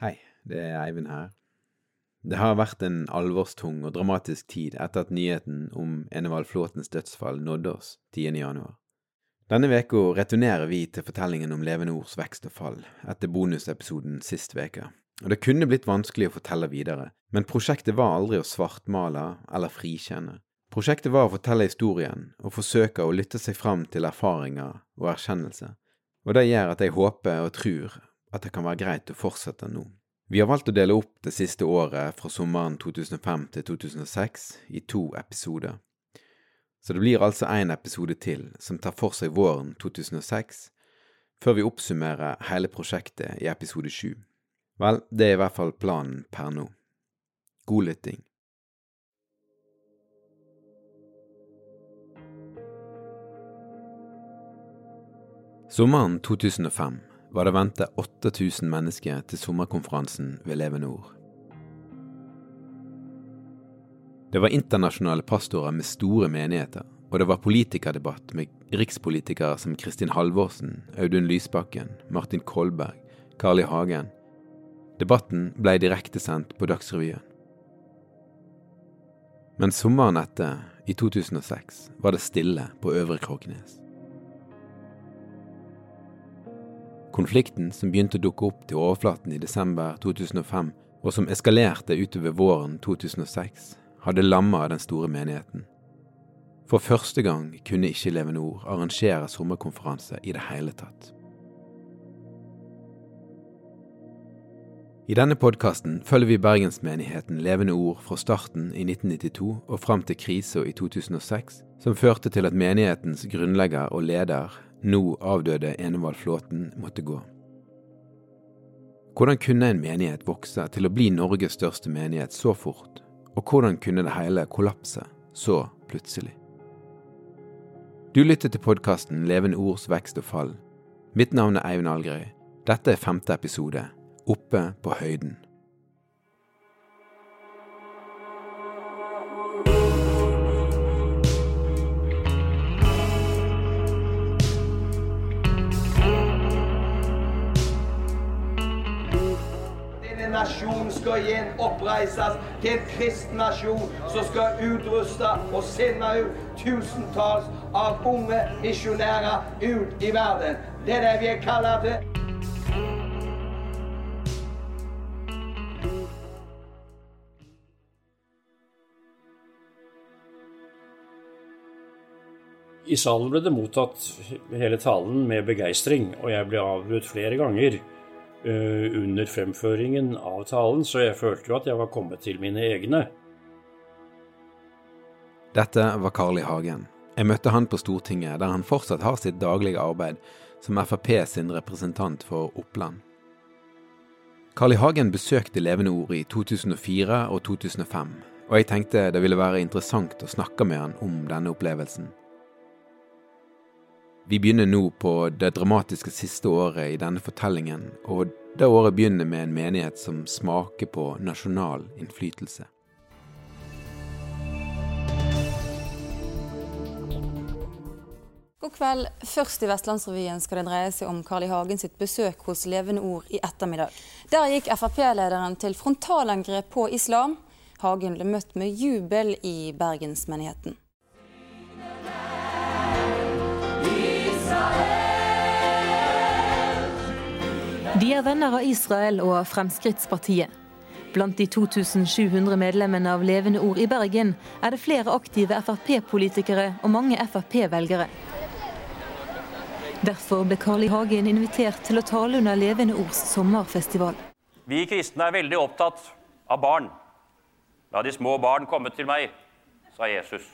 Hei, det er Eivind her. Det har vært en alvorstung og dramatisk tid etter at nyheten om Enevald Flåtens dødsfall nådde oss 10. januar. Denne uka returnerer vi til fortellingen om Levende Ords vekst og fall, etter bonusepisoden sist uke, Og det kunne blitt vanskelig å fortelle videre, men prosjektet var aldri å svartmale eller frikjenne. Prosjektet var å fortelle historien og forsøke å lytte seg fram til erfaringer og erkjennelse, og det gjør at jeg håper og tror at det kan være greit å fortsette nå. Vi har valgt å dele opp det siste året fra sommeren 2005 til 2006 i to episoder. Så det blir altså én episode til som tar for seg våren 2006, før vi oppsummerer hele prosjektet i episode sju. Vel, det er i hvert fall planen per nå. God lytting. Sommeren 2005 var det ventet 8000 mennesker til sommerkonferansen ved Leve Nord. Det var internasjonale pastorer med store menigheter, og det var politikerdebatt med rikspolitikere som Kristin Halvorsen, Audun Lysbakken, Martin Kolberg, Carl I. Hagen. Debatten ble direktesendt på Dagsrevyen. Men sommeren etter, i 2006, var det stille på Øvre Kråkenes. Konflikten som begynte å dukke opp til overflaten i desember 2005, og som eskalerte utover våren 2006, hadde lamma den store menigheten. For første gang kunne ikke Leve Nord arrangere sommerkonferanse i det hele tatt. I denne podkasten følger vi bergensmenigheten Levende Ord fra starten i 1992 og fram til krisa i 2006, som førte til at menighetens grunnlegger og leder, nå avdøde Enevald Flåten, måtte gå. Hvordan kunne en menighet vokse til å bli Norges største menighet så fort, og hvordan kunne det hele kollapse så plutselig? Du lytter til podkasten Levende ords vekst og fall. Mitt navn er Eivind Algerøy. Dette er femte episode, Oppe på høyden. Nasjon skal igjen oppreises til en kristen nasjon som skal utruste og sende ut tusentalls av unge misjonærer ut i verden. Det er det vi er kalt til. I salen ble det mottatt hele talen med begeistring, og jeg ble avbrutt flere ganger under fremføringen av talen, så jeg følte jo at jeg var kommet til mine egne. Dette var Carl I. Hagen. Jeg møtte han på Stortinget, der han fortsatt har sitt daglige arbeid som Frp sin representant for Oppland. Carl I. Hagen besøkte Levende Ord i 2004 og 2005, og jeg tenkte det ville være interessant å snakke med han om denne opplevelsen. Vi begynner nå på det dramatiske siste året i denne fortellingen, og det året begynner med en menighet som smaker på nasjonal innflytelse. God kveld. Først i Vestlandsrevyen skal det dreie seg om Carl I. Hagen sitt besøk hos Levende Ord i ettermiddag. Der gikk Frp-lederen til frontalangrep på islam. Hagen ble møtt med jubel i bergensmenigheten. De er venner av Israel og Fremskrittspartiet. Blant de 2700 medlemmene av Levende Ord i Bergen er det flere aktive Frp-politikere og mange Frp-velgere. Derfor ble Carl I. Hagen invitert til å tale under Levende Ords sommerfestival. Vi kristne er veldig opptatt av barn. La de små barn komme til meg, sa Jesus.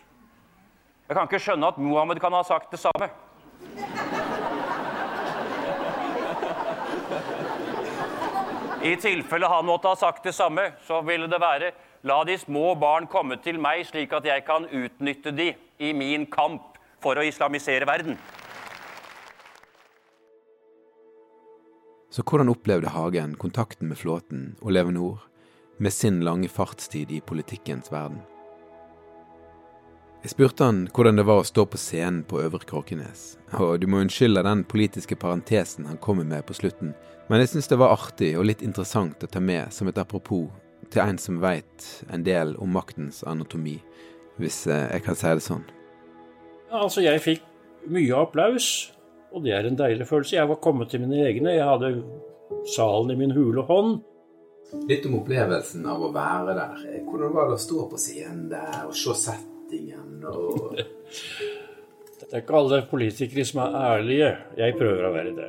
Jeg kan ikke skjønne at Mohammed kan ha sagt det samme. I tilfelle han måtte ha sagt det samme, så ville det være La de små barn komme til meg, slik at jeg kan utnytte de i min kamp for å islamisere verden. Så hvordan opplevde Hagen kontakten med Flåten og Levenor med sin lange fartstid i politikkens verden? Jeg spurte han hvordan det var å stå på scenen på Øvre Kråkenes, og du må unnskylde den politiske parentesen han kommer med på slutten, Men jeg syns det var artig og litt interessant å ta med som et apropos til en som veit en del om maktens anatomi, hvis eh, jeg kan si det sånn. Ja, altså, jeg fikk mye applaus, og det er en deilig følelse. Jeg var kommet til mine egne. Jeg hadde salen i min hule hånd. Litt om opplevelsen av å være der. Hvordan var det å stå på scenen der og se settingen og Det er ikke alle politikere som er ærlige. Jeg prøver å være det.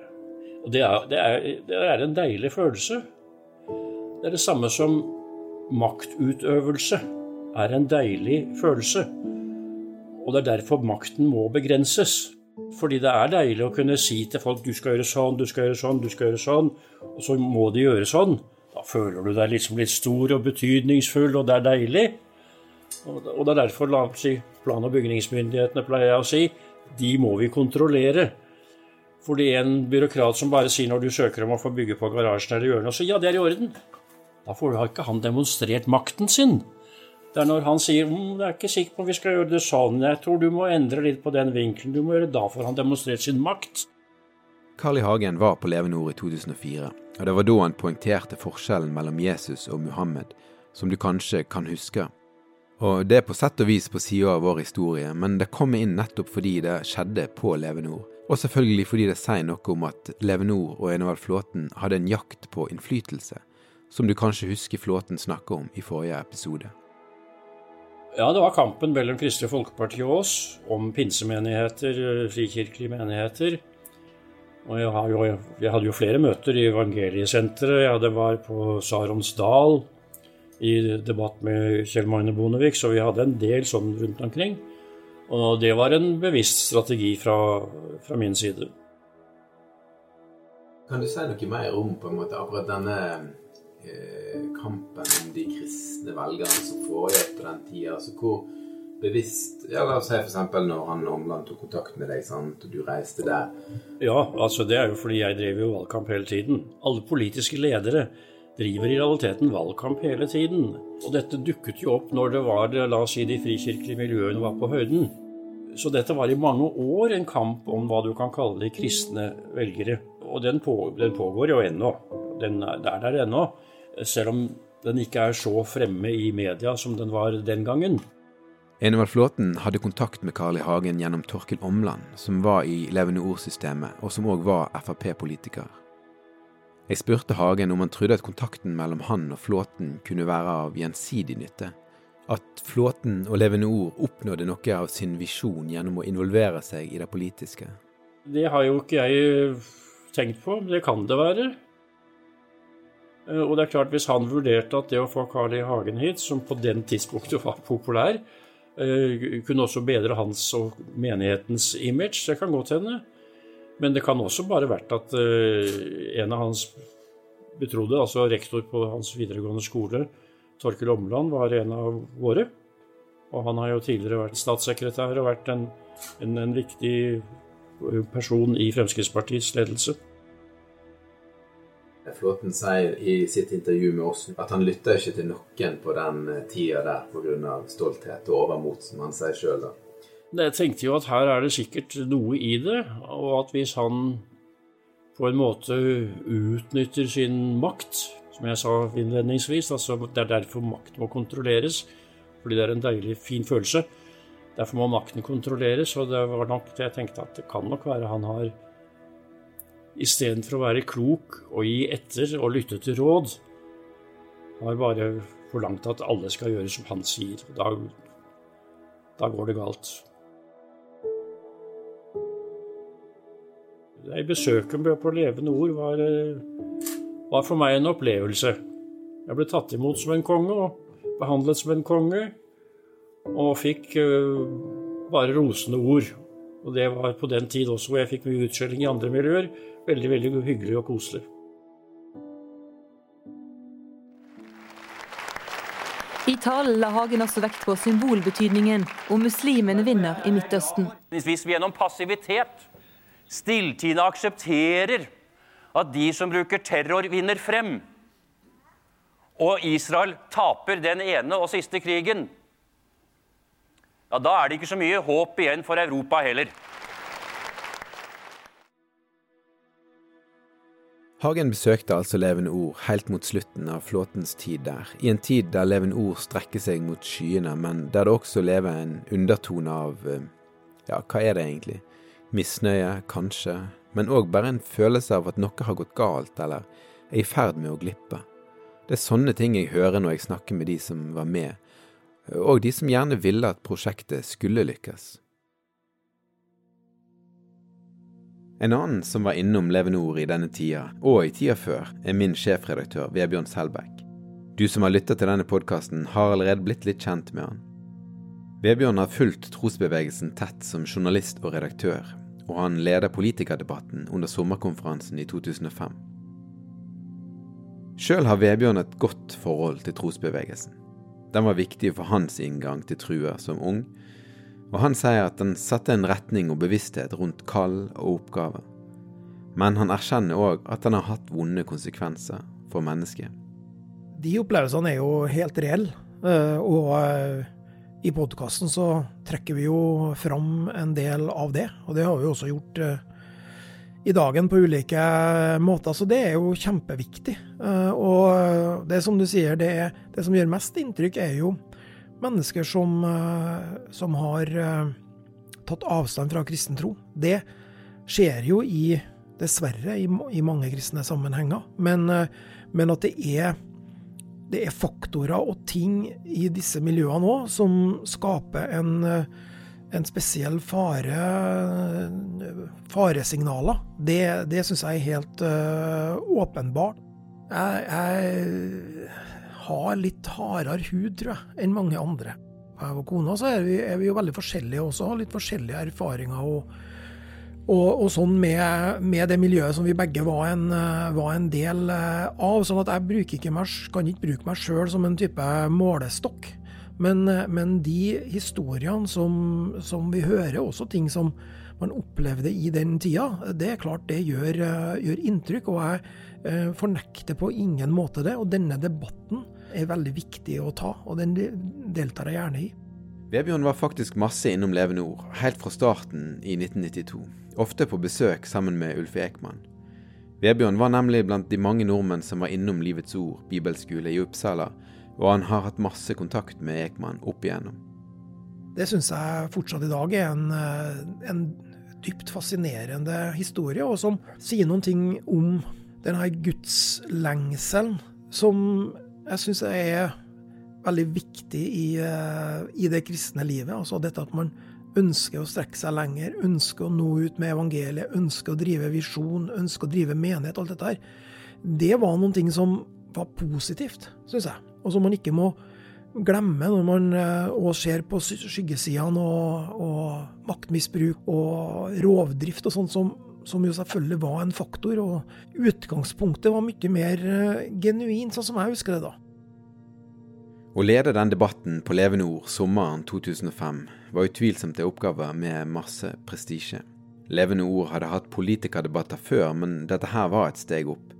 Og det er, det er, det er en deilig følelse. Det er det samme som maktutøvelse er en deilig følelse. Og det er derfor makten må begrenses. Fordi det er deilig å kunne si til folk du skal gjøre sånn, du skal gjøre sånn, du skal gjøre sånn, og så må de gjøre sånn. Da føler du deg liksom litt stor og betydningsfull, og det er deilig. Og det er derfor plan- og bygningsmyndighetene pleier jeg å si, de må vi kontrollere. Fordi en byråkrat som bare sier når du søker om å få bygge på garasjen eller hjørnet, så ja, det er i orden. Da får ikke han demonstrert makten sin. Det er når han sier mm, 'jeg er ikke sikker på om vi skal gjøre det sånn', 'jeg tror du må endre litt på den vinkelen', du må gjøre Da får han demonstrert sin makt. Carl I. Hagen var på Levende Ord i 2004, og det var da han poengterte forskjellen mellom Jesus og Muhammed, som du kanskje kan huske. Og det er på sett og vis på sida av vår historie, men det kommer inn nettopp fordi det skjedde på Levenor. Og selvfølgelig fordi det sier noe om at Levenor og Enevald Flåten hadde en jakt på innflytelse, som du kanskje husker Flåten snakke om i forrige episode. Ja, det var kampen mellom Kristelig Folkeparti og oss om pinsemenigheter, frikirkelige menigheter. Og jeg, hadde jo flere møter i Evangeliesenteret. Hadde var på Saronsdal i debatt med Kjell Magne Bondevik, så vi hadde en del sånn rundt omkring. Og det var en bevisst strategi fra, fra min side. Kan du si noe mer om på en måte akkurat denne eh, kampen om de kristne velgerne som foregikk på den tida? Altså hvor bevisst ja, La oss si f.eks. når han Omland tok kontakt med deg, sant, og du reiste der. Ja, altså det er jo fordi jeg drev jo valgkamp hele tiden. Alle politiske ledere driver i realiteten valgkamp hele tiden. Og dette dukket jo opp når det var, la oss si, de frikirkelige miljøene var på høyden. Så dette var i mange år en kamp om hva du kan kalle de kristne velgere. Og den, på, den pågår jo ennå. Den er der ennå. Selv om den ikke er så fremme i media som den var den gangen. Enevald Flåten hadde kontakt med Carl I. Hagen gjennom Torkil Omland, som var i Levende Ord-systemet, og som òg var Frp-politiker. Jeg spurte Hagen om han trodde at kontakten mellom han og Flåten kunne være av gjensidig nytte. At Flåten og Levende Ord oppnådde noe av sin visjon gjennom å involvere seg i det politiske. Det har jo ikke jeg tenkt på, men det kan det være. Og det er klart, hvis han vurderte at det å få Carl I. Hagen hit, som på den tidspunktet var populær, kunne også bedre hans og menighetens image, det kan godt hende. Men det kan også bare vært at en av hans betrodde, altså rektor på hans videregående skole, Torkel Omland, var en av våre. Og han har jo tidligere vært statssekretær og vært en, en, en viktig person i Fremskrittspartiets ledelse. Flåten sier i sitt intervju med oss at han lytta ikke til noen på den tida der pga. stolthet og overmot, som han sier sjøl. Jeg tenkte jo at her er det sikkert noe i det, og at hvis han på en måte utnytter sin makt, som jeg sa innledningsvis, altså det er derfor makt må kontrolleres, fordi det er en deilig, fin følelse. Derfor må makten kontrolleres, og det var nok det jeg tenkte at det kan nok være han har istedenfor å være klok og gi etter og lytte til råd, har bare forlangt at alle skal gjøre som han sier. Da, da går det galt. Det besøkende på Levende Ord var, var for meg en opplevelse. Jeg ble tatt imot som en konge og behandlet som en konge, og fikk bare rosende ord. Og det var på den tid også hvor jeg fikk mye utskjelling i andre miljøer. Veldig, veldig hyggelig og koselig. I talen la Hagen også vekt på symbolbetydningen om muslimene vinner i Midtøsten. Hvis vi gjennom passivitet stilltiende aksepterer at de som bruker terror, vinner frem, og Israel taper den ene og siste krigen, ja, da er det ikke så mye håp igjen for Europa heller. Hagen besøkte altså Levende Ord helt mot slutten av flåtens tid der, i en tid der Levende Ord strekker seg mot skyene, men der det også lever en undertone av eh, ja, hva er det egentlig? Misnøye, kanskje, men òg bare en følelse av at noe har gått galt eller er i ferd med å glippe. Det er sånne ting jeg hører når jeg snakker med de som var med, og de som gjerne ville at prosjektet skulle lykkes. En annen som var innom Levende Ord i denne tida, og i tida før, er min sjefredaktør Vebjørn Selbekk. Du som har lytta til denne podkasten, har allerede blitt litt kjent med han. Vebjørn har fulgt trosbevegelsen tett som journalist og redaktør, og han leder politikerdebatten under sommerkonferansen i 2005. Sjøl har Vebjørn et godt forhold til trosbevegelsen. Den var viktig for hans inngang til truer som ung, og han sier at den satte en retning og bevissthet rundt kall og oppgaver. Men han erkjenner òg at den har hatt vonde konsekvenser for mennesket. De opplevelsene er jo helt reelle, eh, og eh, i podkasten så trekker vi jo fram en del av det. Og det har vi også gjort eh, i dagen på ulike måter, så det er jo kjempeviktig. Og det som du sier, det, er, det som gjør mest inntrykk, er jo mennesker som, eh, som har eh, tatt avstand fra kristen tro. Det skjer jo i, dessverre, i, i mange kristne sammenhenger. Men, eh, men at det er, det er, faktorer og ting i disse miljøene òg som skaper en, en spesiell fare, faresignaler. Det, det syns jeg er helt uh, åpenbart. Jeg, jeg har litt hardere hud, tror jeg, enn mange andre. Jeg og kona så er vi, er vi jo veldig forskjellige også, har litt forskjellige erfaringer og, og, og sånn med, med, det miljøet som vi begge var en, var en del eh, av. sånn at jeg ikke meg, kan ikke bruke meg sjøl som en type målestokk. Men, men de historiene som, som, vi hører, også ting som man opplevde i den tida, det er klart det gjør, gjør inntrykk. Og jeg eh, fornekter på ingen måte det. Og denne debatten er veldig viktig å ta, og den deltar jeg gjerne i. Vebjørn var faktisk masse innom Levende Ord, helt fra starten i 1992. Ofte på besøk sammen med Ulf Ekman. Vebjørn var nemlig blant de mange nordmenn som var innom Livets Ord bibelskole i Uppsala, og han har hatt masse kontakt med Ekman opp igjennom. Det syns jeg fortsatt i dag er en, eh, en dypt fascinerende historie, og som sier noen ting om denne gudslengselen som jeg syns er veldig viktig i, eh, i, det kristne livet. Altså dette at man ønsker å strekke seg lenger, ønsker å nå ut med evangeliet, ønsker å drive visjon, ønsker å drive menighet, alt dette her. Det var noen ting som var positivt, syns jeg, og som man ikke må glemme når man òg eh, ser på skyggesidene og, og maktmisbruk og rovdrift og sånt som som jo selvfølgelig var en faktor. Og utgangspunktet var mye mer uh, genuint, sånn som jeg husker det da. Å lede den debatten på Levende Ord sommeren 2005 var utvilsomt en oppgave med masse prestisje. Levende Ord hadde hatt politikerdebatter før, men dette her var et steg opp.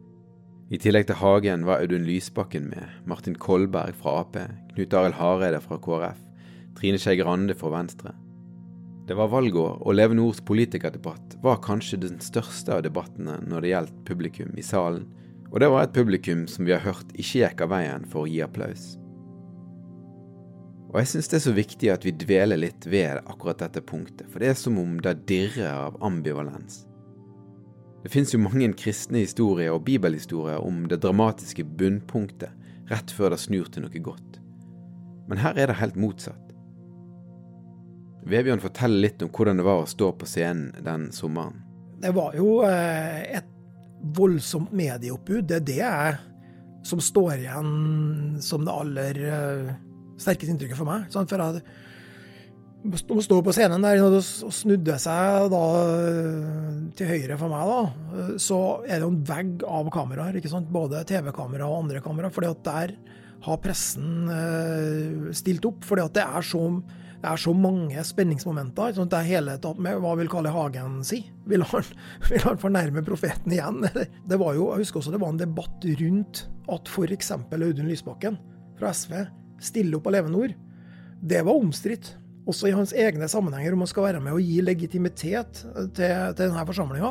I tillegg til Hagen var Audun Lysbakken med, Martin Kolberg fra Ap, Knut Arild Hareide fra KrF, Trine Skei Grande fra Venstre. Det var valgår, og Levende Ords politikerdebatt var kanskje den største av debattene når det gjaldt publikum i salen, og det var et publikum som vi har hørt ikke gikk av veien for å gi applaus. Og jeg syns det er så viktig at vi dveler litt ved akkurat dette punktet, for det er som om det dirrer av ambivalens. Det fins jo mange kristne historier og bibelhistorier om det dramatiske bunnpunktet rett før det snur til noe godt. Men her er det helt motsatt. Vebjørn forteller litt om hvordan det var å stå på scenen den sommeren. Det var jo eh, et voldsomt medieoppbud. Det er det som står igjen som det aller eh, sterkeste inntrykket for meg. For jeg å på scenen der og snudde seg da til høyre for meg, da, så er det jo en vegg av kameraer. ikke sant? Både TV-kamera og andre kameraer. at der har pressen eh, stilt opp. at det er så det er så mange spenningsmomenter. Sånn det er hele tatt med hva vil Kalle Hagen si? Vil han, vil han, fornærme profeten igjen? Det var jo, jeg husker også det var en debatt rundt at f.eks. Audun Lysbakken fra SV stiller opp og Levende Ord. Det var omstridt. også i hans egne sammenhenger, om han skal være med og gi legitimitet til, til denne forsamlinga.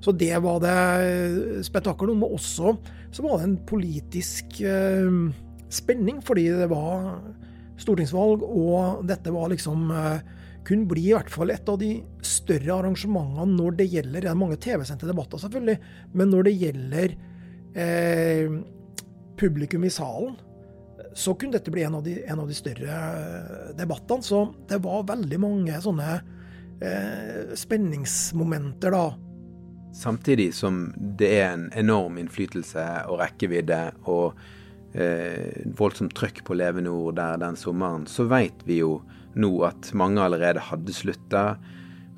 Så det var det spetakkel om. Og også så var det en politisk eh, spenning, fordi det var stortingsvalg, og dette var liksom eh, kunne bli i hvert fall et av de større arrangementene når det gjelder Det er mange TV-sendte debatter, selvfølgelig, men når det gjelder eh, publikum i salen, så kunne dette bli en av de, en av de større eh, debattene. Så det var veldig mange sånne eh, spenningsmomenter, da. Samtidig som det er en enorm innflytelse og rekkevidde og eh, voldsomt trøkk på Leve Nord der den sommeren, så veit vi jo nå at mange allerede hadde slutta.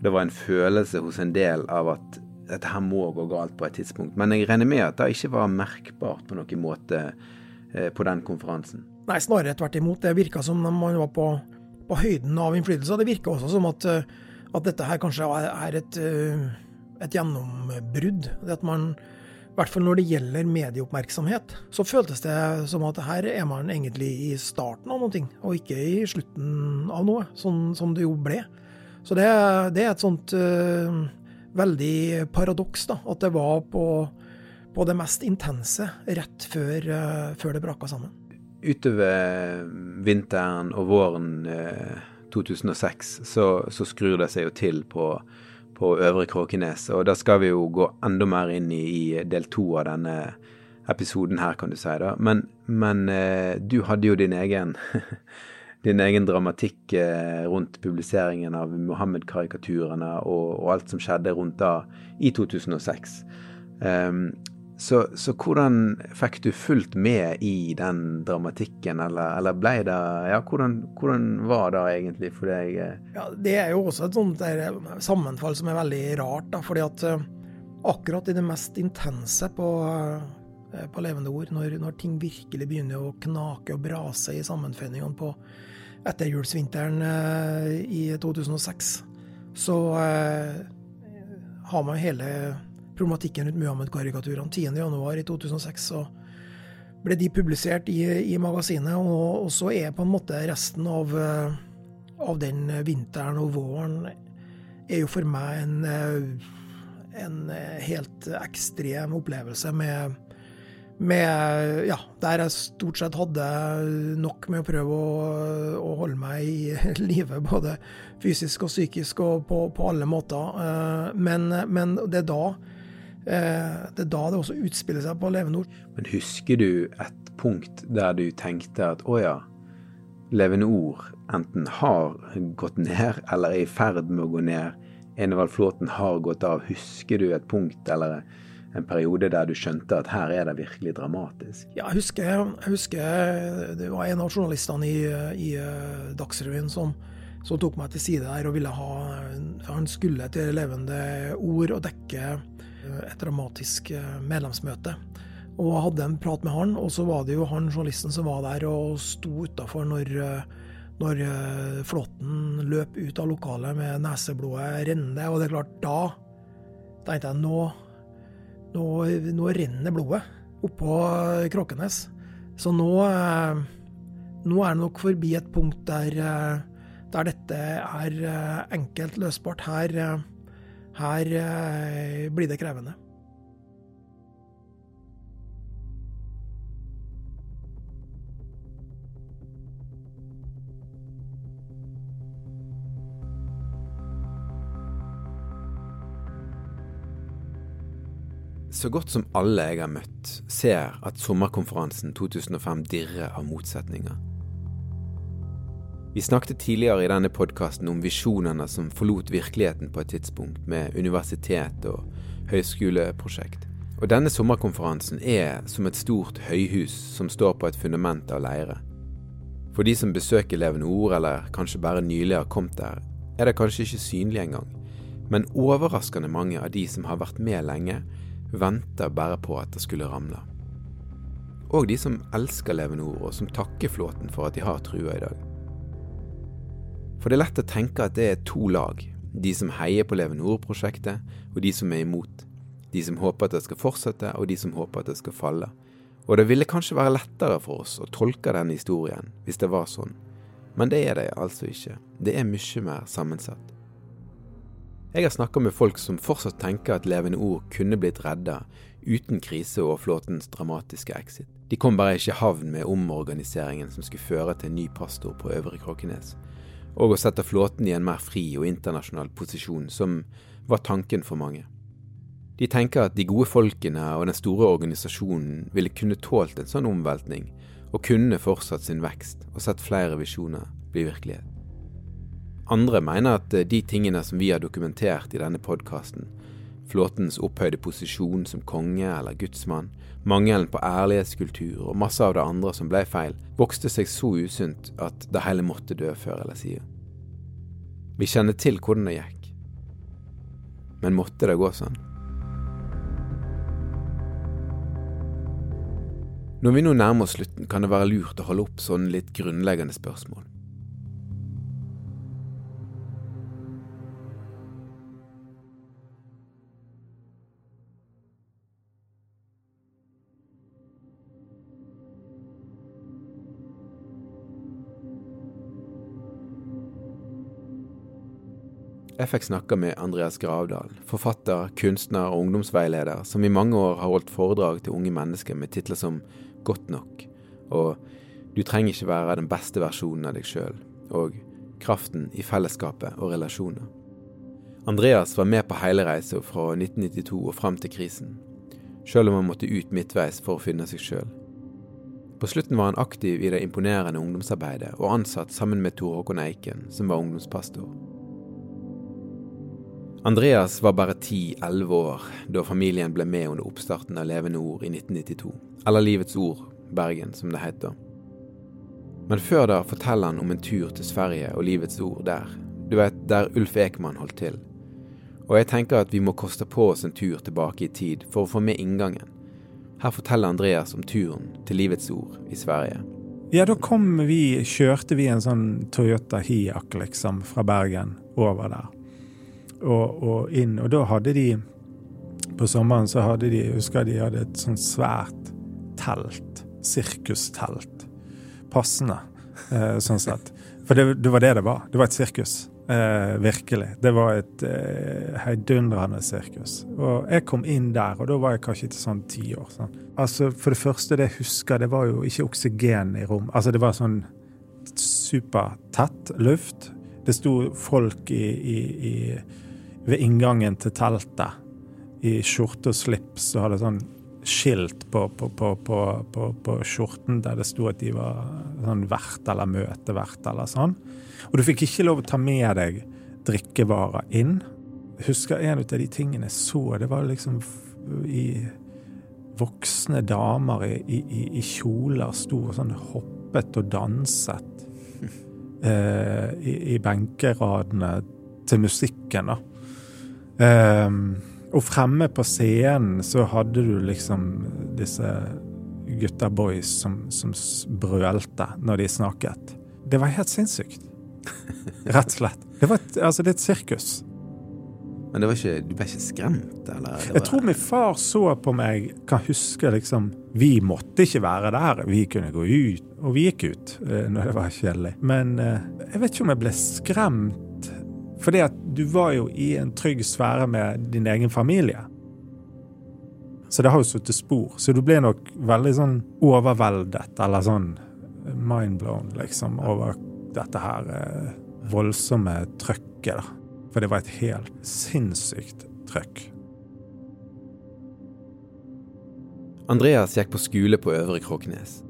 Det var en følelse hos en del av at dette her må gå galt på et tidspunkt. Men jeg regner med at det ikke var merkbart på noen måte eh, på den konferansen. Nei, snarere tvert imot. Det virka som man var på, på høyden av innflytelse. Det virka også som at, eh, at, dette her kanskje er et, eh, et gjennombrudd. At man, i hvert fall når det gjelder medieoppmerksomhet, så føltes det som at her er man egentlig i starten av noe, og ikke i slutten av noe, sånn som det jo ble. Så det, det er et sånt uh, veldig paradoks, da, at det var på, på det mest intense rett før, uh, før det braka sammen. Utover vinteren og våren uh, 2006 så, så, skrur det seg jo til på, på Øvre Kråkenes. Og da skal vi jo gå enda mer inn i, i del to av denne episoden her, kan du si. da. Men, men uh, du hadde jo din egen din egen dramatikk eh, rundt publiseringen av Mohammed-karikaturene og, og, alt som skjedde rundt da i 2006. Um, så, så, hvordan fikk du fulgt med i den dramatikken, eller, eller ble det Ja, hvordan, hvordan, var det egentlig for deg? Eh? Ja, Det er jo også et sånt der sammenfall som er veldig rart, da, fordi at uh, akkurat i det mest intense på, på levende ord, når, når, ting virkelig begynner å knake og brase i sammenføyningene på etterjulsvinteren i 2006, så har man hele problematikken rundt Muhammed-karikaturene. 10.1 i 2006 så ble de publisert i, i magasinet, og, og, så er på en måte resten av, eh, av, den vinteren og våren er jo for meg en, eh, en helt ekstrem opplevelse med, med Ja, der jeg stort sett hadde nok med å prøve å, å holde meg i live, både fysisk og psykisk og på, på alle måter. Eh, men, men det er da Eh, det er da det også utspiller seg på Levende Ord. Men husker du et punkt der du tenkte at å ja, Levende Ord enten har gått ned eller er i ferd med å gå ned. Enevald Flåten har gått av. Husker du et punkt eller en periode der du skjønte at her er det virkelig dramatisk? Ja, jeg husker, jeg husker det var en av journalistene i, i eh, Dagsrevyen som, som, tok meg til side der og ville ha Han skulle til Levende Ord og dekke et dramatisk eh, medlemsmøte. Og hadde en prat med han, og så var det jo han journalisten som var der og sto utafor når, eh, når eh, Flåtten løp ut av lokalet med neseblodet rennende. Og det er klart, da tenkte jeg nå, nå, nå renner blodet oppå Kråkenes. Så nå, nå er det nok forbi et punkt der, der dette er enkelt løsbart. Her her eh, blir det krevende. Så godt som alle jeg har møtt, ser at sommerkonferansen 2005 dirrer av motsetninger. Vi snakket tidligere i denne podkasten om visjonene som forlot virkeligheten på et tidspunkt, med universitet og høyskoleprosjekt. Og denne sommerkonferansen er som et stort høyhus som står på et fundament av leire. For de som besøker Levende Ord, eller kanskje bare nylig har kommet der, er det kanskje ikke synlig engang. Men overraskende mange av de som har vært med lenge, venter bare på at det skulle ramle. Og de som elsker Levende Ord, og som takker Flåten for at de har trua i dag. For det er lett å tenke at det er to lag. De som heier på Leve Nord-prosjektet, og de som er imot. De som håper at det skal fortsette, og de som håper at det skal falle. Og det ville kanskje være lettere for oss å tolke denne historien hvis det var sånn. Men det er det altså ikke. Det er mye mer sammensatt. Jeg har snakka med folk som fortsatt tenker at Levende Ord kunne blitt redda uten krise og flåtens dramatiske exit. De kom bare ikke i havn med omorganiseringen som skulle føre til en ny pastor på Øvre Kråkenes, og å sette flåten i en mer fri og internasjonal posisjon, som var tanken for mange. De tenker at de gode folkene og den store organisasjonen ville kunne tålt en sånn omveltning, og kunne fortsatt sin vekst og sett flere visjoner bli virkelighet. Andre mener at de tingene som vi har dokumentert i denne podkasten, flåtens opphøyde posisjon som konge eller gudsmann, mangelen på ærlighetskultur og masse av det andre som ble feil, vokste seg så usunt at det hele måtte dø før eller siden. Vi kjenner til hvordan det gikk. Men måtte det gå sånn? Når vi nå nærmer oss slutten, kan det være lurt å holde opp sånne litt grunnleggende spørsmål. Jeg fikk snakke med Andreas Gravdal, forfatter, kunstner og ungdomsveileder, som i mange år har holdt foredrag til unge mennesker med titler som Godt nok og Du trenger ikke være den beste versjonen av deg sjøl, og Kraften i fellesskapet og relasjoner. Andreas var med på hele reisa fra 1992 og fram til krisen, sjøl om han måtte ut midtveis for å finne seg sjøl. På slutten var han aktiv i det imponerende ungdomsarbeidet og ansatt sammen med Tor Håkon Eiken, som var ungdomspastor. Andreas var bare 10-11 år da familien ble med under oppstarten av Levende Ord i 1992, eller Livets Ord, Bergen, som det heter. Men før da forteller han om en tur til Sverige og Livets Ord der, du vet, der Ulf Ekman holdt til. Og jeg tenker at vi må koste på oss en tur tilbake i tid for å få med inngangen. Her forteller Andreas om turen til Livets Ord i Sverige. Ja, da kom vi, kjørte vi en sånn Toyota Hiak, liksom, fra Bergen over der og, og, inn. Og da hadde de På sommeren så hadde de jeg husker de hadde et sånt svært telt. Sirkustelt. Passende, eh, sånn sett. For det, det, var det det var. Det var et sirkus. Eh, virkelig. Det var et eh, heidundrende sirkus. Og jeg kom inn der, og da var jeg kanskje ikke sånn ti år. Sånn. Altså, For det første, det jeg husker, det var jo ikke oksygen i rom. Altså, det var sånn supertett luft. Det sto folk i, i, i ved inngangen til teltet i skjorte og slips og hadde sånn skilt på, på, på, på, skjorten der det sto at de var sånn vert eller møtevert eller sånn. Og du fikk ikke lov å ta med deg drikkevarer inn. Jeg husker en av de tingene jeg så, det var liksom i voksne damer i, i, i kjoler sto og sånn hoppet og danset eh, i, i benkeradene til musikken, da. Um, og fremme på scenen så hadde du liksom disse gutta boys som, som brølte når de snakket. Det var helt sinnssykt. Rett og slett. Det, var et, altså, det er et sirkus. Men var ikke, du ble ikke skremt, eller? Jeg tror min far så på meg, kan huske liksom Vi måtte ikke være der, vi kunne gå ut. Og vi gikk ut eh, når det var kjedelig. Men eh, jeg vet ikke om jeg ble skremt fordi at du var jo i en trygg sfære med din egen familie. Så det har jo satt spor. Så du ble nok veldig sånn overveldet, eller sånn mindblown, liksom, over dette her eh, voldsomme trøkket. For det var et helt sinnssykt trøkk. Andreas gikk på skole på Øvre Kråknes.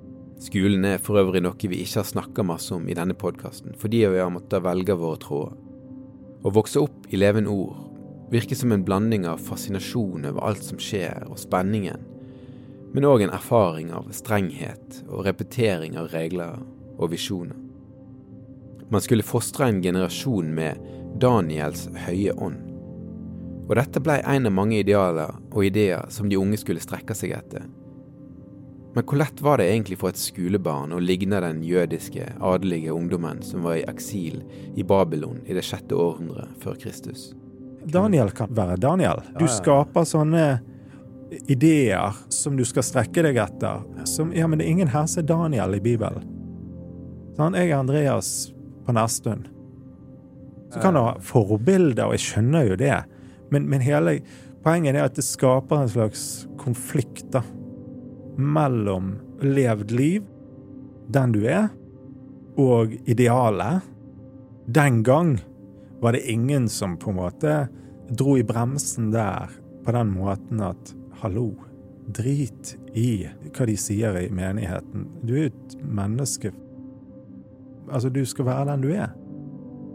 Skolen er for øvrig noe vi ikke har snakka masse om i denne podkasten, fordi vi har måttet velge våre tråder. Å vokse opp i levende ord virker som en blanding av fascinasjon over alt som skjer, og spenningen, men òg en erfaring av strenghet og repetering av regler og visjoner. Man skulle fostre en generasjon med Daniels høye ånd. Og dette blei en av mange idealer og ideer som de unge skulle strekke seg etter, men hvor lett var det egentlig for et skolebarn å ligne den jødiske, adelige ungdommen som var i eksil i Babylon i det sjette århundret før Kristus? Daniel kan være Daniel. Du skaper sånne ideer som du skal strekke deg etter. Som, ja, men det er ingen her som er Daniel i Bibelen. Sånn, jeg er Andreas på Nærstund. Så kan du ha forbilder, og jeg skjønner jo det, men, men hele poenget er at det skaper en slags konflikt da, mellom levd liv, den du er, og idealet. Den gang var det ingen som på en måte dro i bremsen der på den måten at hallo, drit i hva de sier i menigheten. Du er jo et menneske. Altså, du skal være den du er.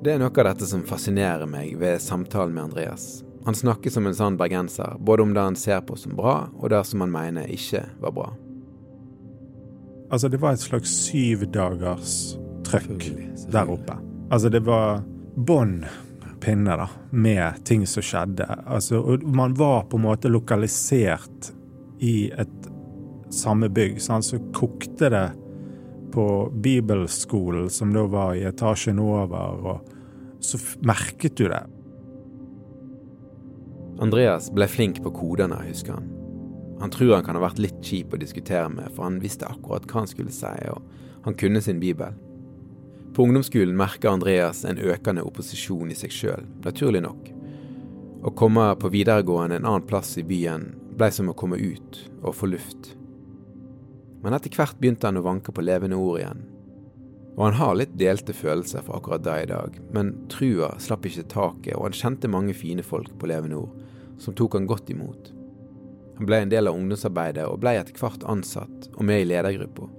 Det er noe av dette som fascinerer meg ved samtalen med Andreas. Han snakker som en sann bergenser, både om det han ser på som bra, og det som han mener ikke var bra. Altså, det var et slags syvdagers trøkk der oppe. Altså, det var bånd, pinne, da, med ting som skjedde. Altså, og man var på en måte lokalisert i et samme bygg, sant? så kokte det på bibelskolen, som da var i etasjen over, og så merket du det. Andreas ble flink på kodene, husker han. Han tror han kan ha vært litt kjip å diskutere med, for han visste akkurat hva han skulle si, og han kunne sin bibel. På ungdomsskolen merker Andreas en økende opposisjon i seg sjøl, naturlig nok. Å komme på videregående en annen plass i byen blei som å komme ut og få luft. Men etter hvert begynte han å vanke på levende ord igjen. Og han har litt delte følelser for akkurat det i dag, men trua slapp ikke taket, og han kjente mange fine folk på levende som tok han godt imot. Han ble en del av ungdomsarbeidet og ble etter hvert ansatt og med i ledergruppa.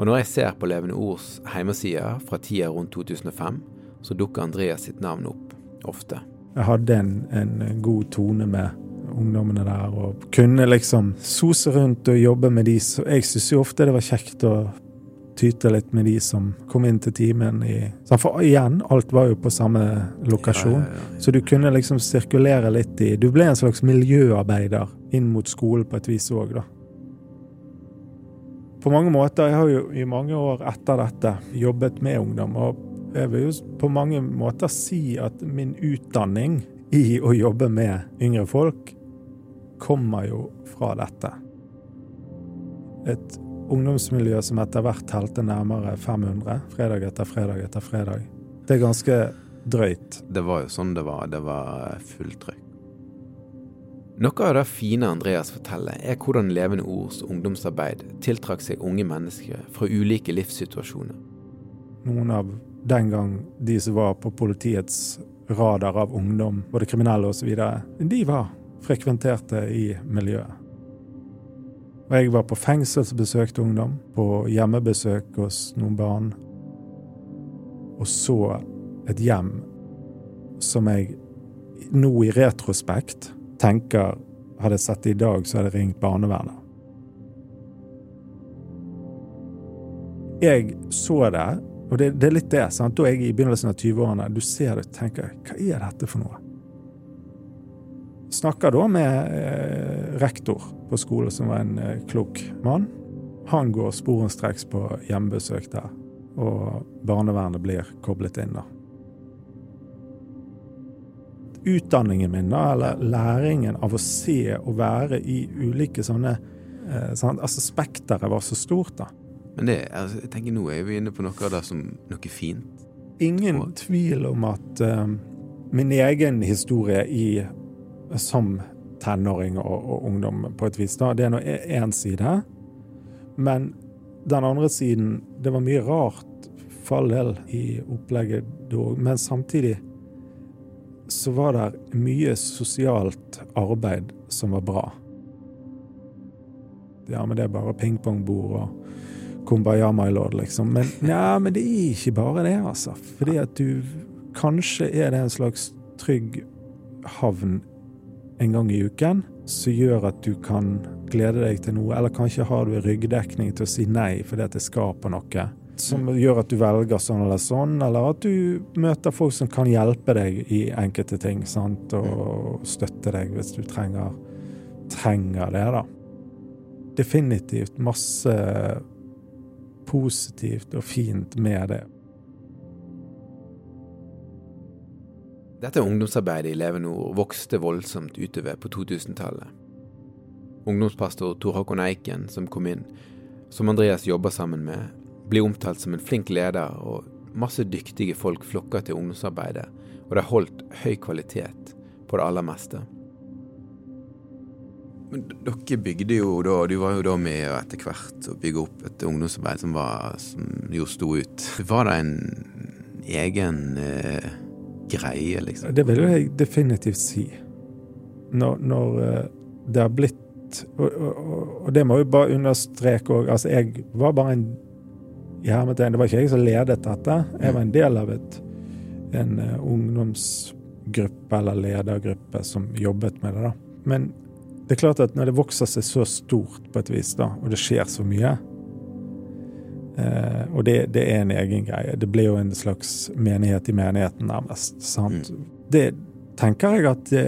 Og når jeg ser på Levende Ords hjemmeside fra tida rundt 2005, så dukker Andreas sitt navn opp ofte. Jeg hadde en, en god tone med ungdommene der, og kunne liksom sose rundt og jobbe med de. Så jeg syntes jo ofte det var kjekt å tyte litt med de som kom inn til timen i For igjen, alt var jo på samme lokasjon. Ja, ja, ja, så du kunne liksom sirkulere litt i Du ble en slags miljøarbeider inn mot skolen på et vis òg, da på mange måter Jeg har jo i mange år etter dette jobbet med ungdom, og jeg vil jo på mange måter si at min utdanning i å jobbe med yngre folk kommer jo fra dette. Et ungdomsmiljø som etter hvert telte nærmere 500, fredag etter fredag etter fredag. Det er ganske drøyt. Det var jo sånn det var. Det var fullt trykk. Noe av det fine Andreas forteller, er hvordan Levende Ords ungdomsarbeid tiltrakk seg unge mennesker fra ulike livssituasjoner. Noen av den gang de som var på politiets radar av ungdom, både kriminelle osv., de var frekventerte i miljøet. Og jeg var på fengselsbesøk til ungdom, på hjemmebesøk hos noen barn, og så et hjem som jeg nå i retrospekt tenker hadde jeg sett det i dag, så hadde jeg ringt barnevernet. Jeg så det, og det, det er litt det. sant? Da er jeg i begynnelsen av 20-årene. Du ser det og tenker hva er dette for noe? Snakker da med eh, rektor på skolen, som var en eh, klok mann. Han går sporenstreks på hjemmebesøk der, og barnevernet blir koblet inn. da utdanningen min, da, eller læringen av å se og være i ulike sånne eh, sånn, Altså spekteret var så stort, da. Men det, altså, jeg tenker nå er vi inne på noe av det som noe fint. Ingen tvil om at eh, min egen historie i, som tenåring og, og, ungdom på et vis, da, det er nå én side. Men den andre siden Det var mye rart, for all del, i opplegget da, men samtidig så var det mye sosialt arbeid som var bra. Ja, men det er bare pingpongbord og kumbaya, my lord, liksom. Men, ja, men det er ikke bare det, altså. Fordi at du Kanskje er det en slags trygg havn en gang i uken som gjør at du kan glede deg til noe, eller kanskje har du ryggdekning til å si nei fordi at det skaper noe som gjør at du velger sånn eller sånn, eller at du møter folk som kan hjelpe deg i enkelte ting, sant? og støtte deg hvis du trenger, trenger det, da. Definitivt masse positivt og fint med det. Dette ungdomsarbeidet i Leve Nord vokste voldsomt utover på 2000-tallet. Ungdomspastor Tor Håkon Eiken, som kom inn, som Andreas jobber sammen med, blir omtalt som en flink leder, og masse dyktige folk flokker til ungdomsarbeidet, og det har holdt høy kvalitet på det aller meste. Men dere bygde jo da, du var jo da med etter hvert å bygge opp et ungdomsarbeid som, var, som jo sto ut. Var det en egen eh, greie, liksom? Det vil jeg definitivt si. Når, når eh, det har blitt og, og, og, det må jo bare understreke òg. Altså, jeg var bare en i hermetegn, Det var ikke jeg som ledet dette. Jeg var en del av et, en uh, ungdomsgruppe eller ledergruppe som jobbet med det. da. Men det er klart at når det vokser seg så stort på et vis, da, og det skjer så mye uh, Og det, det, er en egen greie. Det blir jo en slags menighet i menigheten, nærmest. sant? Mm. Det tenker jeg at det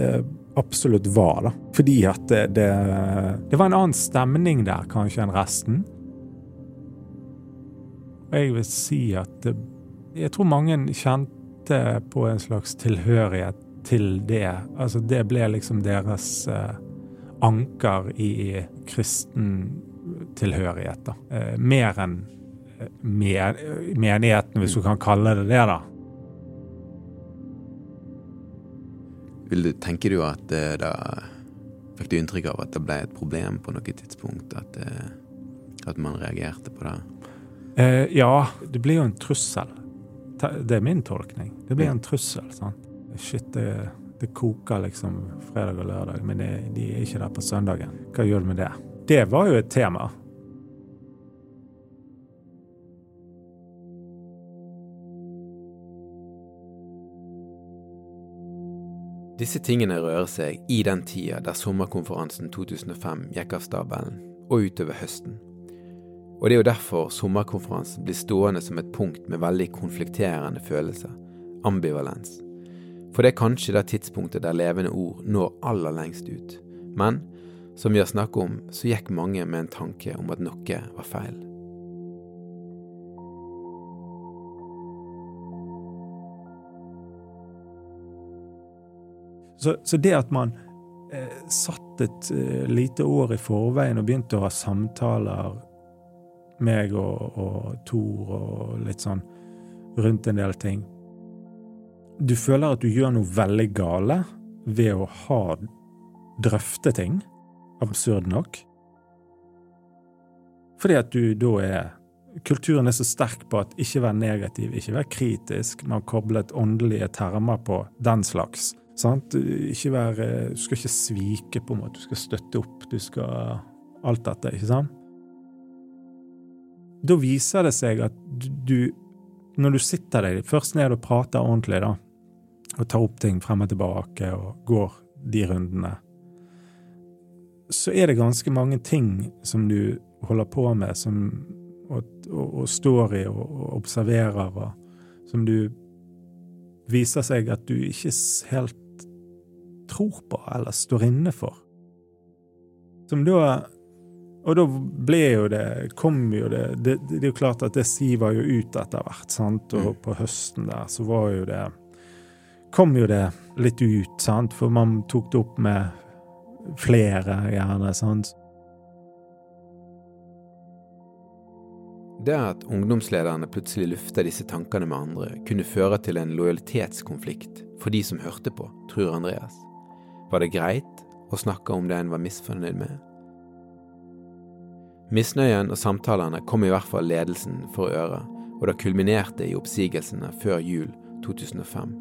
absolutt var, da. Fordi at det, det, det var en annen stemning der kanskje enn resten. Og jeg vil si at det, jeg tror mange kjente på en slags tilhørighet til det. Altså det ble liksom deres eh, anker i kristen tilhørighet, da. Eh, mer enn eh, men, menigheten, hvis du kan kalle det det, da. Vil du, tenker du at det da Fikk du inntrykk av at det ble et problem på noe tidspunkt? At, eh, at man reagerte på det? Eh, ja, det blir jo en trussel. Det er min tolkning. Det blir en trussel. sant? Shit, det, det koker liksom fredag og lørdag, men det, de er ikke der på søndagen. Hva gjør du med det? Det var jo et tema. Disse tingene rører seg i den tida der sommerkonferansen 2005 gikk av stabelen, og utover høsten. Og det er jo derfor sommerkonferansen blir stående som et punkt med veldig konflikterende følelser, ambivalens. For det er kanskje det tidspunktet der levende ord når aller lengst ut. Men som vi har snakket om, så gikk mange med en tanke om at noe var feil. Så, så det at man eh, satt et eh, lite år i forveien og begynte å ha samtaler meg og, og Tor og litt sånn rundt en del ting. Du føler at du gjør noe veldig gale ved å ha drøfte ting, absurd nok. Fordi at du da er Kulturen er så sterk på at ikke vær negativ, ikke vær kritisk. Man har koblet åndelige termer på den slags. Sant? Ikke være, du skal ikke svike, på en måte. Du skal støtte opp. Du skal Alt dette, ikke sant? da viser det seg at du, når du sitter deg først ned og prater ordentlig, da, og tar opp ting frem og tilbake og går de rundene, så er det ganske mange ting som du holder på med, som, og, og, og står i og, og, observerer, og som du viser seg at du ikke helt tror på eller står inne for. Som da og da ble jo det kom jo det Det, det er jo klart at det siver jo ut etter hvert, sant. Og mm. på høsten der så var jo det Kom jo det litt ut, sant. For man tok det opp med flere, gjerne, sant. Det at ungdomslederne plutselig lufta disse tankene med andre, kunne føre til en lojalitetskonflikt for de som hørte på, tror Andreas. Var det greit å snakke om det en var misfornøyd med? Misnøyen og samtalene kom i hvert fall ledelsen for øre, og det kulminerte i oppsigelsene før jul 2005.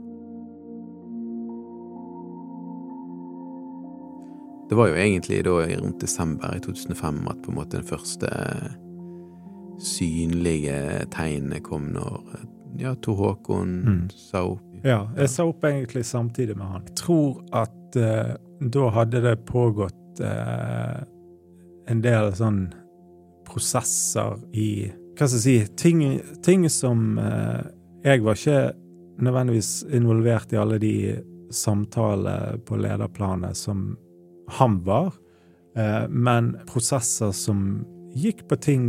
Det var jo egentlig da rundt desember i 2005 at på en måte den første synlige tegnet kom når ja, Tor Håkon mm. sa opp. Ja, jeg sa opp egentlig samtidig med han. Jeg tror at uh, da hadde det pågått eh, en del sånn prosesser i Hva skal jeg si Ting, ting som eh, Jeg var ikke nødvendigvis involvert i alle de samtaler på lederplanet som han var, eh, men prosesser som gikk på ting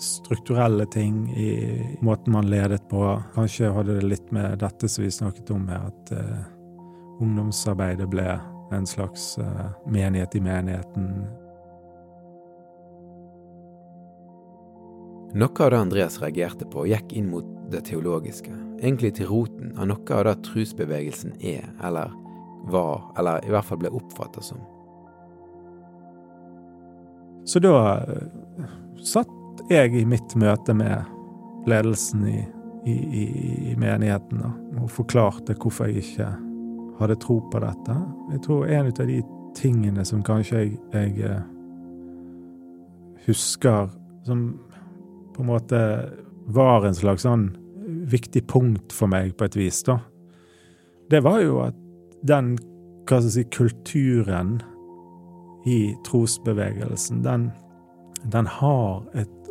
strukturelle ting i måten man ledet på. Kanskje hadde det litt med dette som vi snakket om her, at uh, ungdomsarbeidet ble en slags uh, menighet i menigheten. Noe av det Andreas reagerte på, gikk inn mot det teologiske, egentlig til roten av noe av det trusbevegelsen er, eller var, eller i hvert fall ble oppfatta som. Så da eh, satt jeg i mitt møte med ledelsen i, i, i, i menigheten og forklarte hvorfor jeg ikke hadde tro på dette. Jeg tror en av de tingene som kanskje jeg, jeg eh, husker som på en måte var en slags sånn viktig punkt for meg på et vis, da, det var jo at den hva skal jeg si, kulturen i trosbevegelsen, den, den har et,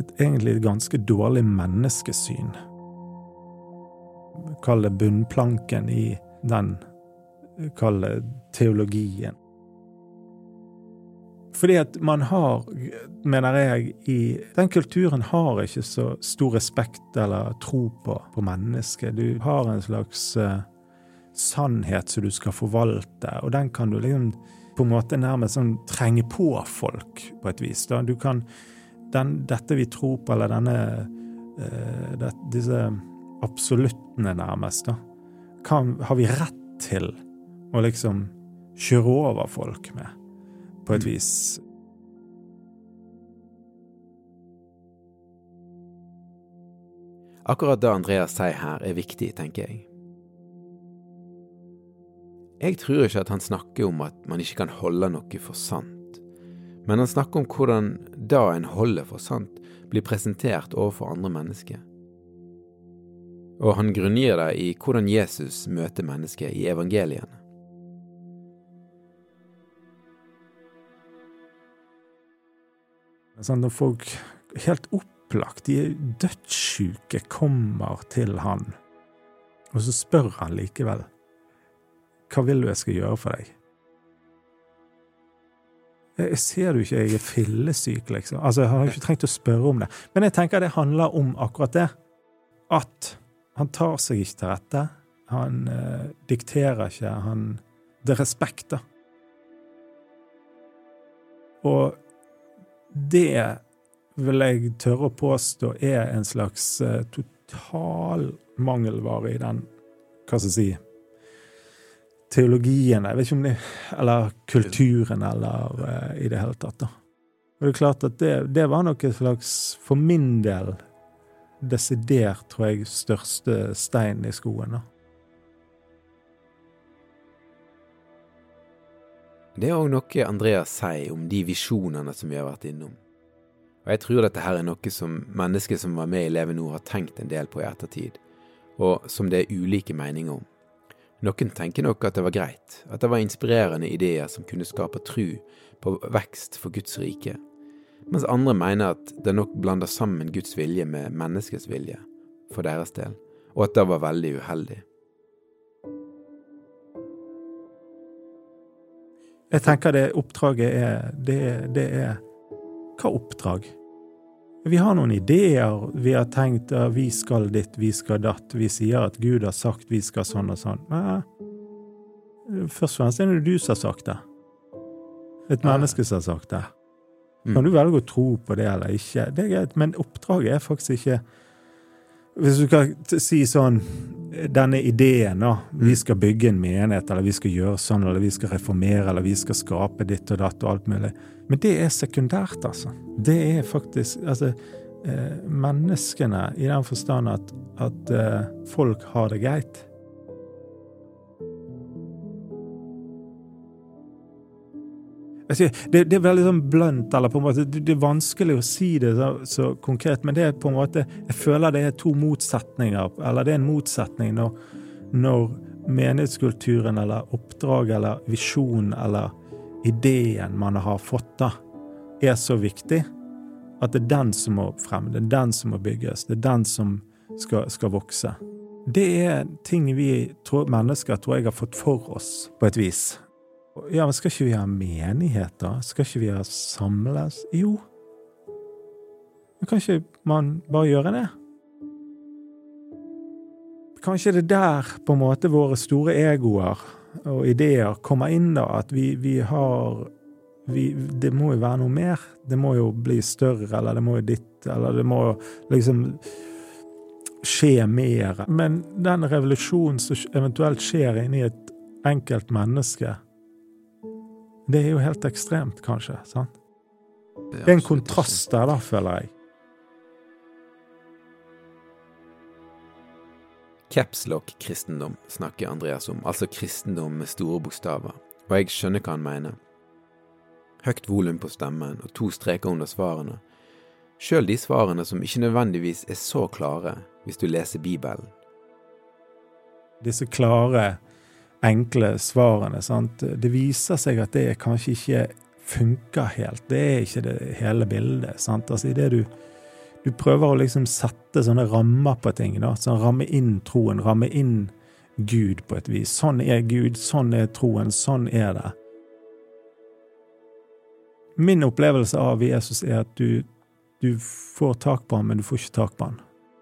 et egentlig ganske dårlig menneskesyn. Kall det bunnplanken i den kall teologien. Fordi at man har, mener jeg, i Den kulturen har ikke så stor respekt eller tro på, på mennesket. Du har en slags uh, sannhet som du skal forvalte, og den kan du liksom på en måte nærmest sånn trenge på folk, på et vis. Da. Du kan den, Dette vi tror på, eller denne uh, det, Disse absoluttene, nærmest, da, kan, har vi rett til å liksom kjøre over folk med, på et mm. vis. Akkurat det Andreas sier her, er viktig, tenker jeg. Jeg tror ikke at han snakker om at man ikke kan holde noe for sant, men han snakker om hvordan det en holder for sant, blir presentert overfor andre mennesker. Og han grunngir det i hvordan Jesus møter mennesket i evangeliene. Sånn, når folk helt opplagt, de er dødssjuke, kommer til han, og så spør han likevel hva vil du jeg skal gjøre for deg? Jeg ser du ikke jeg er fillesyk, liksom? Altså, Jeg har ikke trengt å spørre om det. Men jeg tenker det handler om akkurat det. At han tar seg ikke til rette. Han eh, dikterer ikke. Han Det er respekt, da. Og det vil jeg tørre å påstå er en slags eh, total mangelvare i den Hva skal jeg si Teologien, jeg vet ikke om det Eller kulturen, eller eh, i det hele tatt, da. Og det er klart at det, det var nok et slags, for min del, desidert, tror jeg, største stein i skoen, da. Det er òg noe Andreas sier om de visjonene som vi har vært innom. Og jeg tror dette her er noe som mennesker som var med i Leve nå, har tenkt en del på i ettertid, og som det er ulike meninger om. Noen tenker nok at det var greit, at det var inspirerende ideer som kunne skape tru på vekst for Guds rike, mens andre mener at det nok blander sammen Guds vilje med menneskets vilje, for deres del, og at det var veldig uheldig. Jeg tenker det oppdraget er det, det, er Hva oppdrag? Vi har noen ideer. Vi har tenkt at vi skal ditt, vi skal datt. Vi sier at Gud har sagt vi skal sånn og sånn. Men først og fremst er det du som har sagt det. Et menneske som har sagt det. Mm. Kan du velge å tro på det eller ikke? Det er greit, men oppdraget er faktisk ikke Hvis du kan si sånn denne ideen, da. Vi mm. skal bygge en menighet, eller vi skal gjøre sånn, eller vi skal reformere, eller vi skal skape ditt og datt og alt mulig. Men det er sekundært, altså. Det er faktisk Altså, eh, menneskene, i den forstand at, at eh, folk har det greit. Det, det, er veldig sånn blunt, eller på en måte, det, er vanskelig å si det så, så, konkret, men det er på en måte Jeg føler det er to motsetninger, eller det er en motsetning når, når menighetskulturen eller oppdraget eller visjonen eller ideen man har fått, da, er så viktig at det er den som må frem, det er den som må bygges, det er den som skal, skal vokse. Det er ting vi tror, mennesker tror jeg har fått for oss, på et vis. Ja, men skal ikke vi ha menigheter? Skal ikke vi ha samles? Jo. Men kan ikke man bare gjøre det? Kanskje det er der på en måte våre store egoer og ideer kommer inn, da. At vi, vi har vi, det må jo være noe mer. Det må jo bli større, eller det må jo ditt, eller det må liksom skje mer. Men den revolusjonen som eventuelt skjer inni et enkelt menneske, det er jo helt ekstremt, kanskje. sant? Det er en kontrast der, da, føler jeg. Capslock-kristendom snakker Andreas om, altså kristendom med store bokstaver, og jeg skjønner hva han mener. Høyt volum på stemmen og to streker under svarene, sjøl de svarene som ikke nødvendigvis er så klare hvis du leser Bibelen. Disse klare, enkle svarene, sant? det viser seg at det kanskje ikke funker helt. Det er ikke det hele bildet. sant? Altså Idet du du prøver å liksom sette sånne rammer på ting. da, sånn Ramme inn troen, ramme inn Gud på et vis. Sånn er Gud, sånn er troen, sånn er det. Min opplevelse av Jesus er at du, du får tak på ham, men du får ikke tak på ham.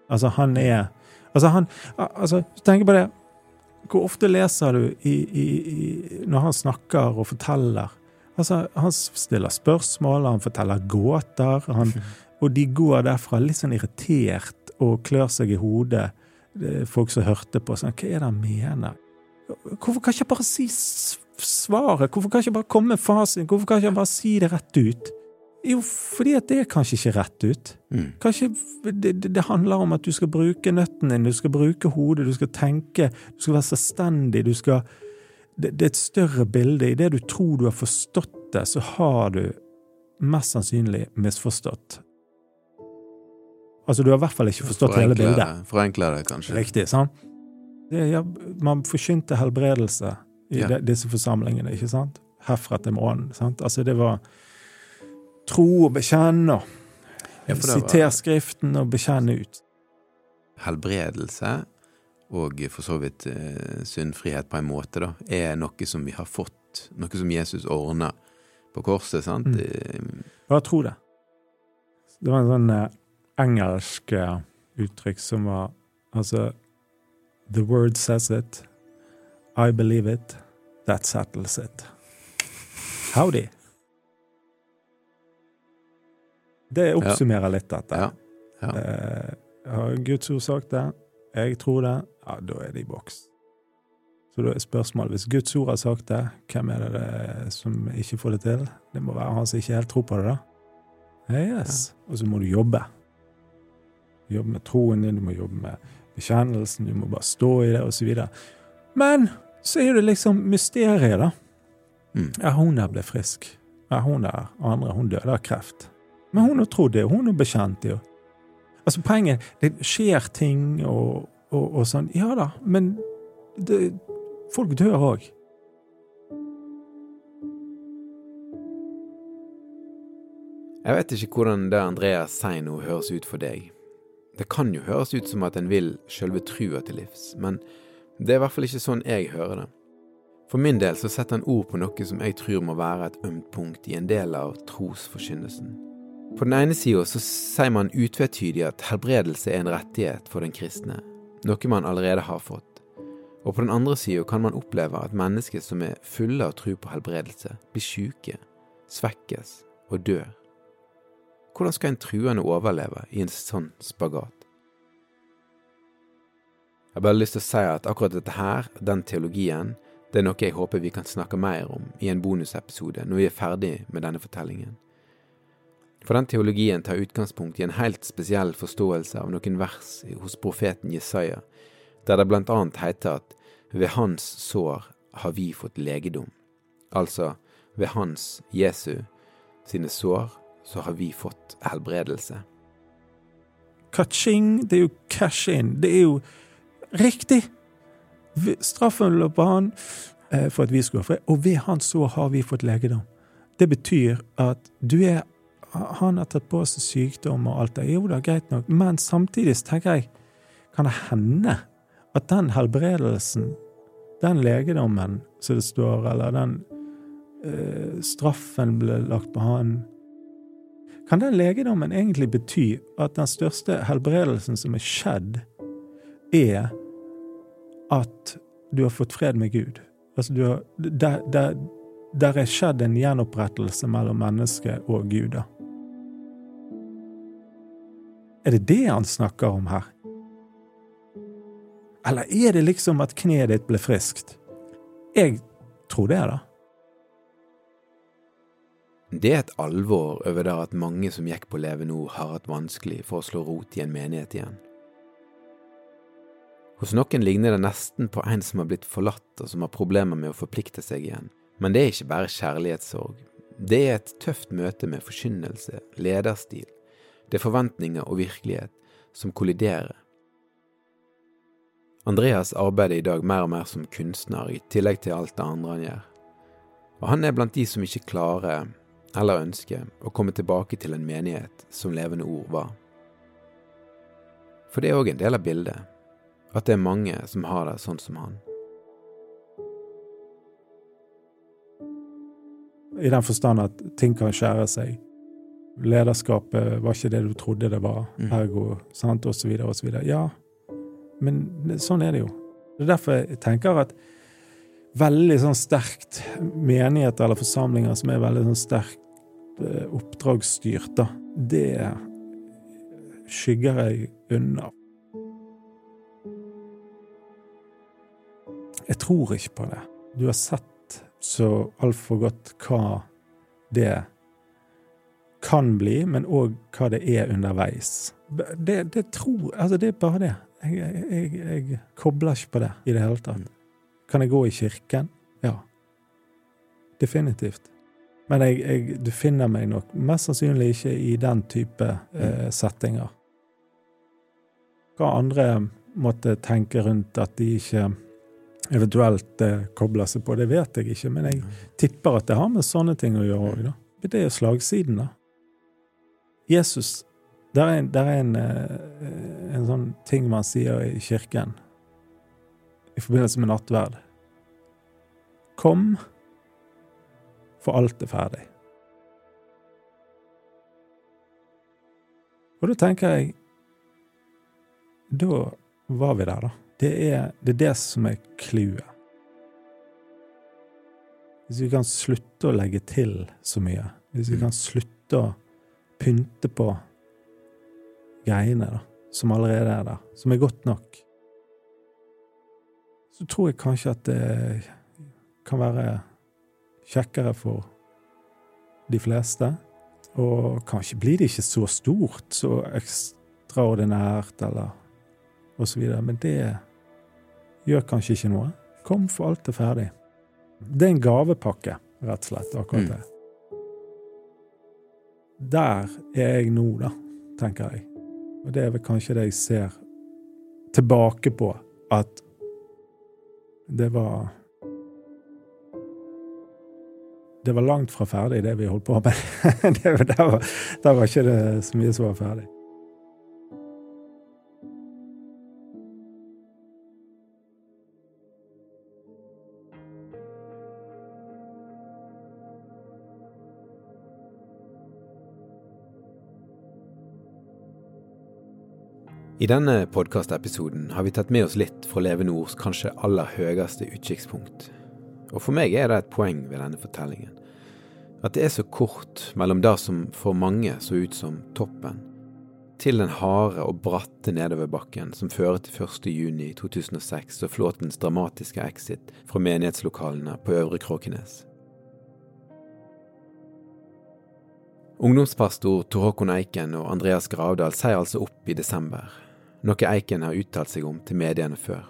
Altså, han er Altså, han Altså, tenk på det. Hvor ofte leser du i, i, i, når han snakker og forteller? Altså, han stiller spørsmål, han forteller gåter. Han, og de går derfra litt sånn irritert og klør seg i hodet, folk som hørte på. sånn, Hva er det han mener? Hvorfor kan ikke jeg bare si svaret? Hvorfor kan jeg ikke bare komme med fasiten? Hvorfor kan jeg ikke bare si det rett ut? Jo, fordi at det er kanskje ikke rett ut. Mm. Kanskje det, det, handler om at du skal bruke nøtten din, du skal bruke hodet, du skal tenke, du skal være selvstendig, du skal det, det er et større bilde. I det du tror du har forstått det, så har du mest sannsynlig misforstått. Altså, du har i hvert fall ikke forstått hele bildet. Forenkle det, kanskje. Riktig, sant? Det, ja, man forkynte helbredelse i ja. de, disse forsamlingene, ikke sant? Herfra til månen. sant? Altså, det var tro og bekjenne, ja, sitere Skriften og bekjenne ut. Helbredelse og for så vidt eh, syndfrihet på en måte, da, er noe som vi har fått, noe som Jesus ordna på korset, sant? Mm. Ja, jeg tror det. Det var en sånn eh, engelsk uttrykk som var altså The word says it. I believe it. That settles it. Howdy. Det oppsummerer litt dette. Ja. Ja. Eh, har Guds ord sagt det? Jeg tror det. Ja, da er det i boks. Så da er spørsmålet, hvis Guds ord har sagt det, hvem er det, det som ikke får det til? Det må være han som ikke helt tror på det, da. Yes. Ja. Og så må du jobbe jobbe med troen din, du må jobbe med bekjennelsen, du må bare stå i det, osv. Men så er det liksom mysteriet, da. Mm. Ja, hun der ble frisk. Ja, hun der andre, hun døde av kreft. Men hun har trodd det, hun har bekjent det. Altså, poenget Det skjer ting og, og, og sånn. Ja da, men det, folk dør òg. Jeg vet ikke hvordan det Andreas sier nå høres ut for deg. Det kan jo høres ut som at en vil sjølve trua til livs, men det er i hvert fall ikke sånn jeg hører det. For min del så setter han ord på noe som jeg tror må være et ømt punkt i en del av trosforkynnelsen. På den ene sida så sier man utvetydig at helbredelse er en rettighet for den kristne, noe man allerede har fått. Og på den andre sida kan man oppleve at mennesker som er fulle av tro på helbredelse, blir sjuke, svekkes og dør hvordan skal en truende overleve i en sånn spagat? Jeg har bare lyst til å si at akkurat dette her, den teologien, det er noe jeg håper vi kan snakke mer om i en bonusepisode når vi er ferdig med denne fortellingen. For den teologien tar utgangspunkt i en helt spesiell forståelse av noen vers hos profeten Jesaja, der det blant annet heter at ved hans sår har vi fått legedom. Altså, ved hans, Jesu, sine sår så har vi fått helbredelse. Kaching, det er jo cash in. Det er jo riktig! Straffen lå på han eh, for at vi skulle ha fred, og ved hans sår har vi fått legedom. Det betyr at du er Han har tatt på seg sykdom og alt det. Jo da, greit nok, men samtidig tenker jeg, kan det hende at den helbredelsen, den legedommen som det står, eller den øh, straffen ble lagt på han, kan den legedommen egentlig bety at den største helbredelsen som er skjedd, er at du har fått fred med Gud? Altså, du har, der, der, der er skjedd en gjenopprettelse mellom menneske og Gud. Er det det han snakker om her? Eller er det liksom at kneet ditt ble friskt? Jeg tror det, da. Det er et alvor over det at mange som gikk på Leve nå, har hatt vanskelig for å slå rot i en menighet igjen. Hos noen ligner det nesten på en som har blitt forlatt og som har problemer med å forplikte seg igjen. Men det er ikke bare kjærlighetssorg. Det er et tøft møte med forkynnelse, lederstil. Det er forventninger og virkelighet som kolliderer. Andreas arbeider i dag mer og mer som kunstner, i tillegg til alt det andre han gjør. Og han er blant de som ikke klarer, eller ønsker, å komme tilbake til en menighet som levende ord var. For det er òg en del av bildet, at det er mange som har det sånn som han. I den forstand at ting kan skjære seg. Lederskapet var ikke det du trodde det var, Mm. ergo, sant, og så videre og så videre. Ja, men sånn er det jo. Det er derfor jeg tenker at veldig sånn sterkt menigheter eller forsamlinger som er veldig sånn sterkt eh, oppdragsstyrt, da, det skygger jeg unna. Jeg tror ikke på det. Du har sett så altfor godt hva det kan bli, men òg hva det er underveis. Det, det tror Altså, det er bare det. Jeg, jeg, jeg, kobler ikke på det i det hele tatt. Kan jeg gå i kirken? Ja. Definitivt. Men jeg, jeg, du finner meg nok mest sannsynlig ikke i den type eh, settinger. Hva andre måtte tenke rundt at de ikke eventuelt eh, kobler seg på, det vet jeg ikke, men jeg tipper at det har med sånne ting å gjøre òg, da. Det er da. Jesus Det er, der er en, eh, en sånn ting man sier i kirken i forbindelse med nattverd. Kom, for alt er ferdig. Og da tenker jeg Da var vi der, da. Det er det, er det som er clouet. Hvis vi kan slutte å legge til så mye, hvis vi kan slutte å pynte på greiene da, som allerede er der, som er godt nok, så tror jeg kanskje at det kan være kjekkere for de fleste. Og kanskje blir det ikke så stort, så ekstraordinært, eller og så videre. Men det gjør kanskje ikke noe. Kom, for alt er ferdig. Det er en gavepakke, rett og slett, akkurat det. Der er jeg nå, da, tenker jeg. Og det er vel kanskje det jeg ser tilbake på, at det var Det var langt fra ferdig, det vi holdt på med. det var, der, var, der var ikke det så mye som var ferdig. I denne podkastepisoden har vi tatt med oss litt fra Leve Nords kanskje aller høyeste utkikkspunkt. Og for meg er det et poeng ved denne fortellingen. At det er så kort mellom det som for mange så ut som toppen, til den harde og bratte nedoverbakken som fører til 1. juni 2006 og Flåtens dramatiske exit fra menighetslokalene på Øvre Kråkenes. Ungdomspastor Tor Håkon Eiken og Andreas Gravdal sier altså opp i desember, noe Eiken har uttalt seg om til mediene før.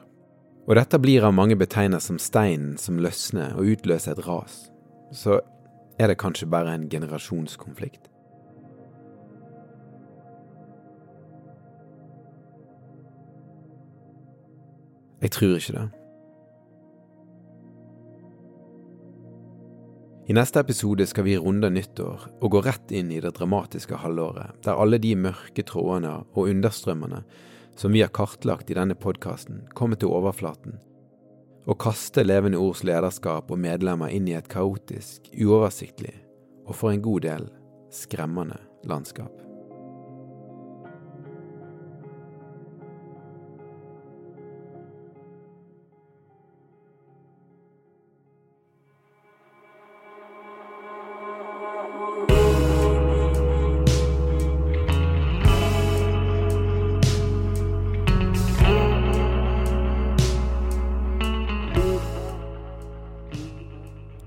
Og dette blir av mange betegnet som steinen som løsner og utløser et ras. Så er det kanskje bare en generasjonskonflikt. Jeg tror ikke det. I neste episode skal vi runde nyttår og gå rett inn i det dramatiske halvåret, der alle de mørke trådene og understrømmene som vi har kartlagt i denne podkasten, kommer til overflaten, og kaste Levende Ords lederskap og medlemmer inn i et kaotisk, uoversiktlig og for en god del skremmende landskap.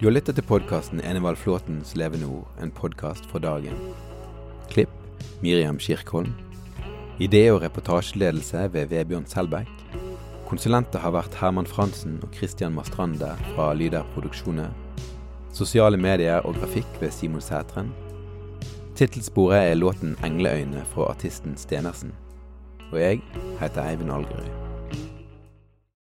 Du har lyttet til podkasten Enevald Flåtens levende ord, en podkast for dagen. Klipp Miriam Kirkholm. Idé- og reportasjeledelse ved Vebjørn Selbekk. Konsulenter har vært Herman Fransen og Christian Mastrande fra Lyder Produksjoner. Sosiale medier og grafikk ved Simon Sætren. Tittelsporet er låten 'Engleøyne' fra artisten Stenersen. Og jeg heter Eivind Algerøy.